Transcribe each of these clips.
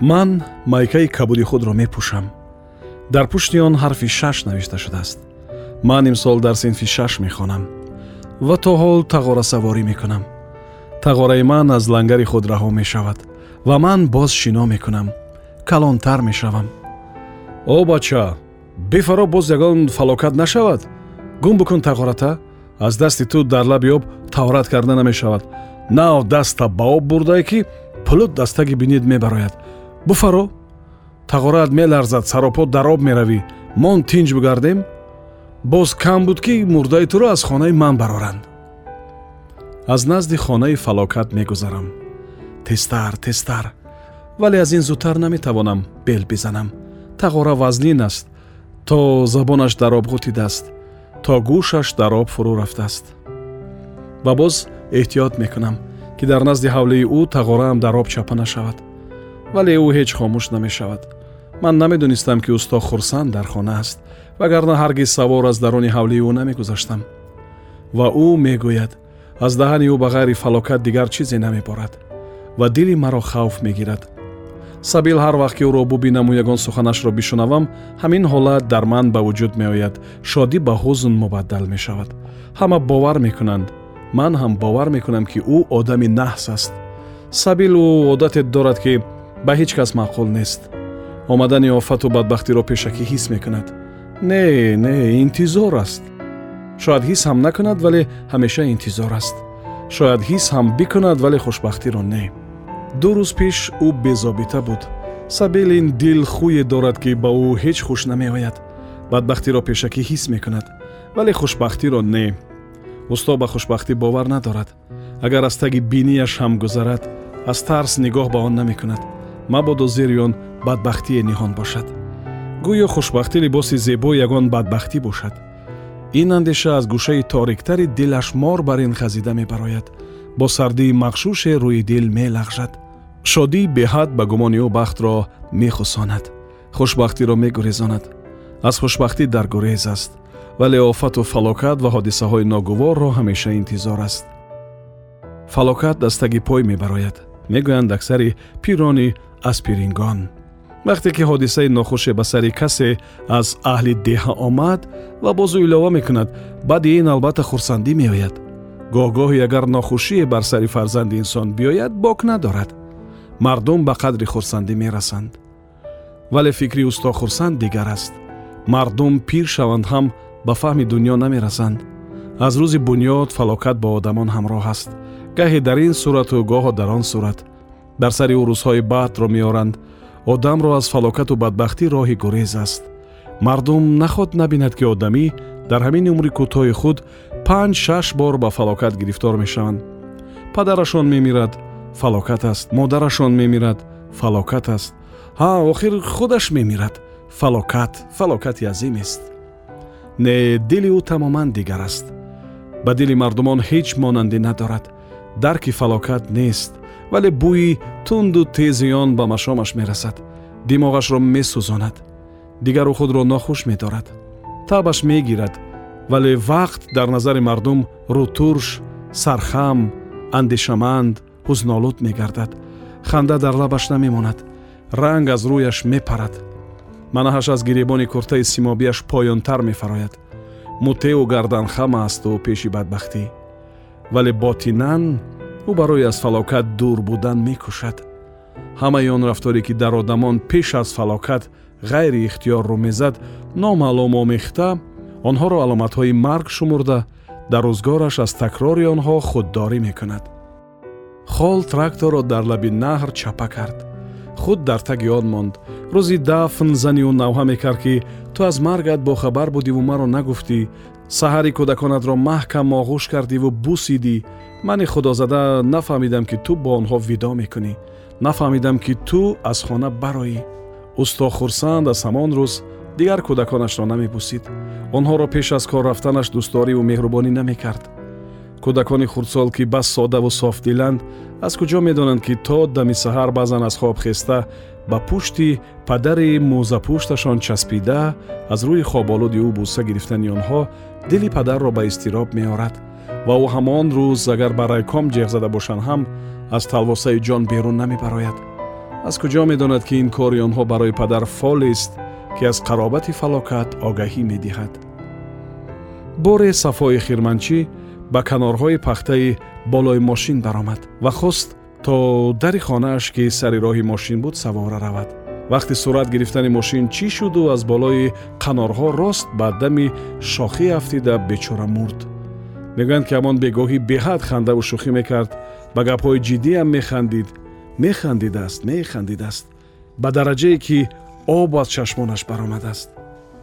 ман майкаи кабуди худро мепӯшам. Дар пушти он ҳарфи шаш навишта шудааст. Ман имсол дар синфи шаш мехонам ва то ҳол тағорасаворӣ мекунам. Тағораи ман аз лангари худ раҳо мешавад ва ман боз шино мекунам. Калонтар мешавам. О бача бифаро боз ягон фалокат нашавад. Гум бикун тағората аз дасти ту дар лаби об таврат карда намешавад. Нав даста ба об бурдае ки пулут дастаги бинид мебарояд буфаро тағораат меларзад саропо дар об меравӣ мон тинҷ бигардем боз кам буд ки мурдаи туро аз хонаи ман бароранд. Аз назди хонаи фалокат мегузарам. Тезтар тезтар вале аз ин зудтар наметавонам бел бизанам. Тағора вазнин аст то забонаш дар об ғутидааст то гӯшаш дар об фурӯ рафтааст. Ва боз эҳтиёт мекунам ки дар назди ҳавлии ӯ тағораам дар об чапа нашавад вале ӯ ҳеҷ хомӯш намешавад. Ман намедонистам ки усто хурсанд дар хона аст вагарна ҳаргиз савор аз даруни ҳавлии ӯ намегузаштам. Ва ӯ мегӯяд аз даҳани ӯ ба ғайри фалокат дигар чизе намеборад ва дили маро хавф мегирад. Сабил ҳар вақт ки ӯро бубинаму ягон суханашро бишунавам ҳамин ҳолат дар ман ба вуҷуд меояд шодӣ ба ҳузн мубаддал мешавад. Ҳама бовар мекунанд. Ман ҳам бовар мекунам ки ӯ одами наҳс аст. Сабил ӯ одате дорад ки ба ҳеҷ кас маъқул нест. Омадани офату бадбахтиро пешакӣ ҳис мекунад. Не не интизор аст. Шояд ҳис ҳам накунад вале ҳамеша интизор аст. Шояд ҳис ҳам бикунад вале хушбахтиро не. Ду рӯз пеш ӯ безобита буд. Сабил ин дил хӯе дорад ки ба ӯ ҳеҷ хуш намеояд. Бадбахтиро пешакӣ ҳис мекунад вале хушбахтиро не. Усто ба хушбахтӣ бовар надорад. Агар аз таги бинияш ҳам гузарад аз тарс нигоҳ ба он намекунад мабодо зери он бадбахтие ниҳон бошад. Гӯё хушбахтӣ либоси зебои ягон бадбахтӣ бошад. Ин андеша аз гӯшаи ториктари дилаш мор бар ин хазида мебарояд. Бо сардии мағшуше рӯи дил мелағжад. Шодӣ беҳад ба гумони ӯ бахтро мехусонад. Хушбахтиро мегурезонад. Аз хушбахтӣ дар гурез аст вале офату фалокат ва ҳодисаҳои ногуворро ҳамеша интизор аст. Фалокат дастаги пой мебарояд. Мегӯянд аксари пирони аспирингон вақте ки ҳодисаи нохуше ба сари касе аз аҳли деҳа омад ва бозу илова мекунад баъди ин албатта хурсандӣ меояд. Гоҳ-гоҳе агар нохушие бар сари фарзанди инсон биёяд бок надорад. Мардум ба қадри хурсандӣ мерасанд. Вале фикри усто хурсанд дигар аст. Мардум пир шаванд ҳам ба фаҳми дуньё намерасанд аз рӯзи бунёд фалокат ба одамон ҳамроҳ аст. Гаҳе дар ин сурату гоҳо дар он сурат дар сари ӯ рӯзҳои баъдро меоранд. одамро аз фалокату бадбахтӣ роҳи гурез аст. мардум наход набинад ки одамӣ дар ҳамин умри кӯтоҳи худ панҷ шаш бор ба фалокат гирифтор мешаванд. падарашон мемирад фалокат аст. модарашон мемирад фалокат аст. ҳа охир худаш мемирад. фалокат фалокати азимест не дили ӯ тамоман дигар аст. ба дили мардумон ҳеҷ монандӣ надорад. дарки фалокат нест вале бӯи тунду тези он ба машомаш мерасад. Димоғашро месӯзонад. Дигару худро нохуш медорад. Табаш мегирад. Вале вақт дар назари мардум рӯтурш сархам андешаманд ҳузнолуд мегардад. Ханда дар лабаш намемонад. Ранг аз рӯяш мепарад. Манаҳаш аз гиребони куртаи симобиаш поёнтар мефарояд. Мутеу гарданхам асту пеши бадбахтӣ. Вале ботинан ӯ барои аз фалокат дур будан мекушад. Ҳамаи он рафторе ки дар одамон пеш аз фалокат ғайри ихтиёр рӯ мезад номаълум омехта онҳоро аломатҳои марг шумурда дар рӯзгораш аз такрори онҳо худдорӣ мекунад. Хол тракторро дар лаби наҳр чапа кард. Худ дар таги он монд. Рӯзи дафн зани ӯ навҳа мекард ки ту аз маргат бохабар будиву маро нагуфтӣ саҳари кӯдаконатро маҳкам оғӯш кардиву бусидӣ. Мани худозада нафаҳмидам ки ту бо онҳо видо мекунӣ. Нафаҳмидам ки ту аз хона бароӣ. Усто хурсанд аз ҳамон рӯз дигар кӯдаконашро намебусид. Онҳоро пеш аз кор рафтанаш дӯстдориву меҳрубонӣ намекард. Кӯдакони хурдсол ки бас содаву софдиланд аз куҷо медонанд ки то дами саҳар баъзан аз хоб хеста ба пушти падари мӯзапушташон часпида аз рӯи хоболуди ӯ буса гирифтани онҳо дили падарро ба изтироб меорад ва ӯ ҳамон рӯз агар ба райком ҷеғ зада бошанд ҳам аз талвосаи ҷон берун намебарояд. Аз куҷо медонад ки ин кори онҳо барои падар фолест ки аз қаробати фалокат огаҳӣ медиҳад. Боре сафои хирманчӣ ба канорҳои пахтаи болои мошин баромад ва хост то дари хонааш ки сари роҳи мошин буд савора равад вақти сурат гирифтани мошин чӣ шуду аз болои канорҳо рост ба дами шохӣ афтида бечора мурд. Мегӯянд ки ҳамон бегоҳӣ беҳад хандаву шӯхӣ мекард. Ба гапҳои ҷиддиам механдид. Механдидааст механдидааст. Ба дараҷае ки об аз чашмонаш баромадааст.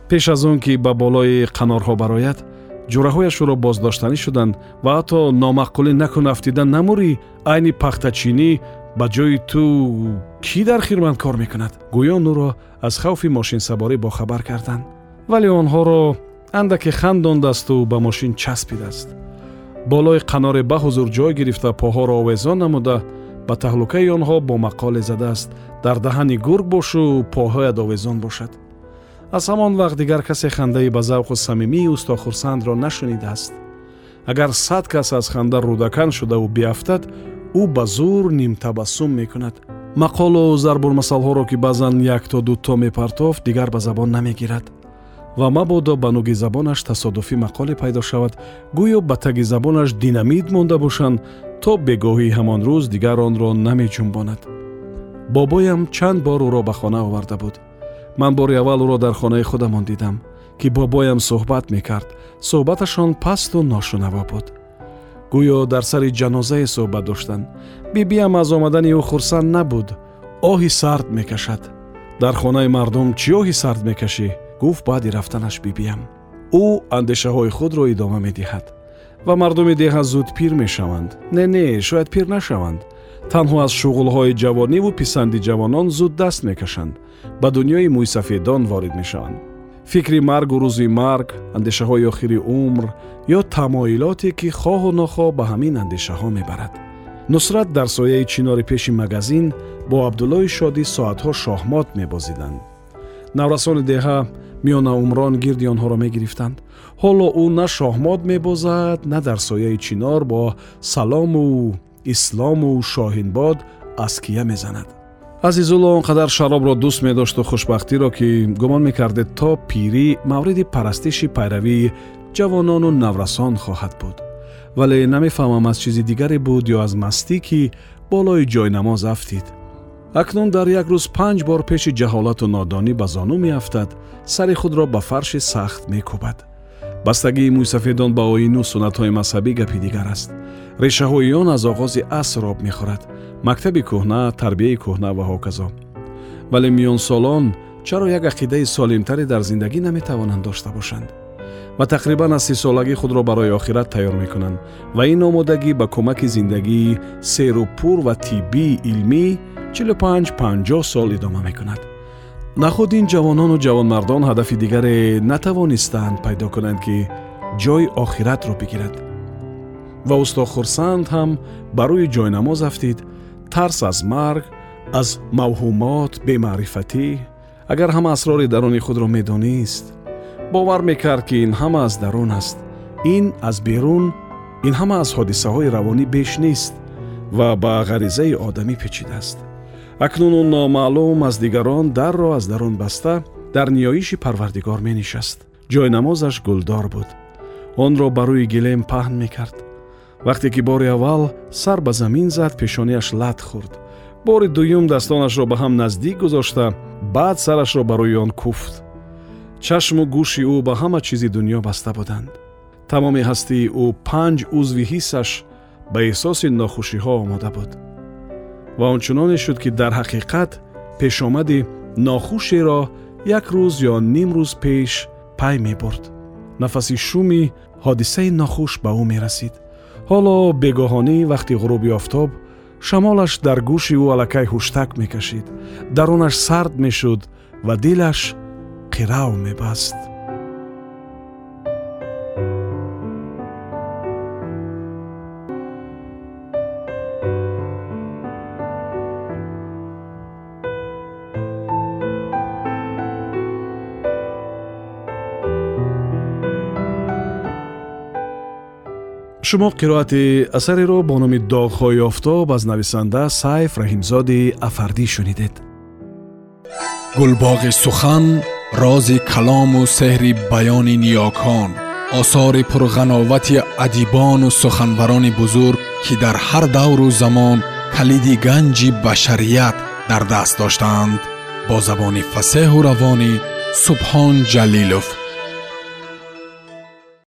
Пеш аз он ки ба болои қанорҳо барояд ҷураҳояш ӯро боздоштанӣ шуданд ва ҳатто номаъқулӣ накун афтида намурӣ айни пахтачинӣ ба ҷои ту кӣ дар хирмат кор мекунад? Гӯё нуро аз хавфи мошинсаборӣ бохабар карданд. Вале онҳоро андаке хандондасту ба мошин часпидааст. Болои қанори ба ҳузур ҷой гирифта поҳоро овезон намуда ба таҳлукаи онҳо бо мақоле задааст. Дар даҳани гург бошу поҳоят овезон бошад. Аз ҳамон вақт дигар касе хандаи ба завқу самимии устохурсандро нашунидааст. Агар сад кас аз ханда рӯдакан шудаву биафтад ӯ ба зур нимтабассум мекунад. Мақолу зарбурмасалҳоро ки баъзан як то дуто мепартофт дигар ба забон намегирад. Ва мабодо ба нуги забонаш тасодуфӣ мақоле пайдо шавад. Гӯё ба таги забонаш динамит монда бошанд то бегоҳии ҳамон рӯз дигар онро намеҷунбонад. Бобоям чанд бор ӯро ба хона оварда буд. Ман бори аввал ӯро дар хонаи худамон дидам ки бобоям суҳбат мекард. Суҳбаташон пасту ношунаво буд гӯё дар сари ҷанозае суҳбат доштанд бибиам аз омадани ӯ хурсанд набуд. Оҳи сард мекашад дар хонаи мардум чӣ оҳи сард мекашӣ? гуфт баъди рафтанаш бибиям ӯ андешаҳои худро идома медиҳад ва мардуми деҳа зуд пир мешаванд не не шояд пир нашаванд. Танҳо аз шуғулҳои ҷавониву писанди ҷавонон зуд даст мекашанд. Ба дунёи мӯйсафедон ворид мешаванд фикри маргу рӯзи марг андешаҳои охири умр ё тамоилоте ки хоҳу нохоҳ ба ҳамин андешаҳо мебарад нусрат дар сояи чинори пеши магазин бо абдуллои шодӣ соатҳо шоҳмот мебозиданд наврасони деҳа миёна умрон гирди онҳоро мегирифтанд ҳоло ӯ на шоҳмод мебозад на дар сояи чинор бо салому ислому шоҳинбод аския мезанад азизулло он қадар шаробро дӯст медошту хушбахтиро ки гумон мекардед то пирӣ мавриди парастиши пайравии ҷавонону наврасон хоҳад буд. Вале намефаҳмам аз чизи дигаре буд ё аз мастӣ ки болои ҷойнамоз афтид. Акнун дар як рӯз панҷ бор пеши ҷаҳолату нодонӣ ба зону меафтад сари худро ба фарши сахт мекӯбад. Бастагии мӯйсафедон ба оину суннатҳои мазҳабӣ гапи дигар аст. Решаҳои он аз оғози аср об мехӯрад мактаби кӯҳна тарбияи кӯҳна ва ҳоказо вале миёнсолон чаро як ақидаи солимтаре дар зиндагӣ наметавонанд дошта бошанд ва тақрибан аз сисолагӣ худро барои охират тайёр мекунанд ва ин омодагӣ ба кӯмаки зиндагии серу пур ва тиббии илмӣ 45-50 сол идома мекунад нахуд ин ҷавонону ҷавонмардон ҳадафи дигаре натавонистанд пайдо кунанд ки ҷои охиратро бигирад ва усто хурсанд ҳам ба рӯи ҷойнамоз афтид тарс аз марг аз мавҳумот бемаърифатӣ агар ҳама асрори даруни худро медонист бовар мекард ки ин ҳама аз дарун аст ин аз берун ин ҳама аз ҳодисаҳои равонӣ беш нест ва ба ғаризаи одамӣ печидааст акнун ӯ номаълум аз дигарон дарро аз дарун баста дар ниёиши парвардигор менишаст ҷойнамозаш гулдор буд онро ба рӯи гилем паҳн мекард вақте ки бори аввал сар ба замин зад пешонияш лат хӯрд бори дуюм дастонашро ба ҳам наздик гузошта баъд сарашро ба рӯи он куфт. Чашму гӯши ӯ ба ҳама чизи дуньё баста буданд. Тамоми ҳастии ӯ панҷ узви ҳиссаш ба эҳсоси нохушиҳо омода буд. Ва ончуноне шуд ки дар ҳақиқат пешомади нохушеро як рӯз ё ним рӯз пеш пай мебурд. Нафаси шуми ҳодисаи нохуш ба ӯ мерасид ҳоло бегоҳонӣ вақти ғуруби офтоб шамолаш дар гӯши ӯ аллакай ҳуштак мекашид. Дарунаш сард мешуд ва дилаш қирав мебаст шумо қироати асареро бо номи доғҳои офтоб аз нависанда сайф раҳимзоди афардӣ шунидед. Гулбоғи сухан рози калому сеҳри баёни ниёкон осори пурғановати адибону суханбарони бузург ки дар ҳар давру замон калиди ганҷи башарият дар даст доштаанд бо забони фасеҳу равонӣ субҳон ҷалилов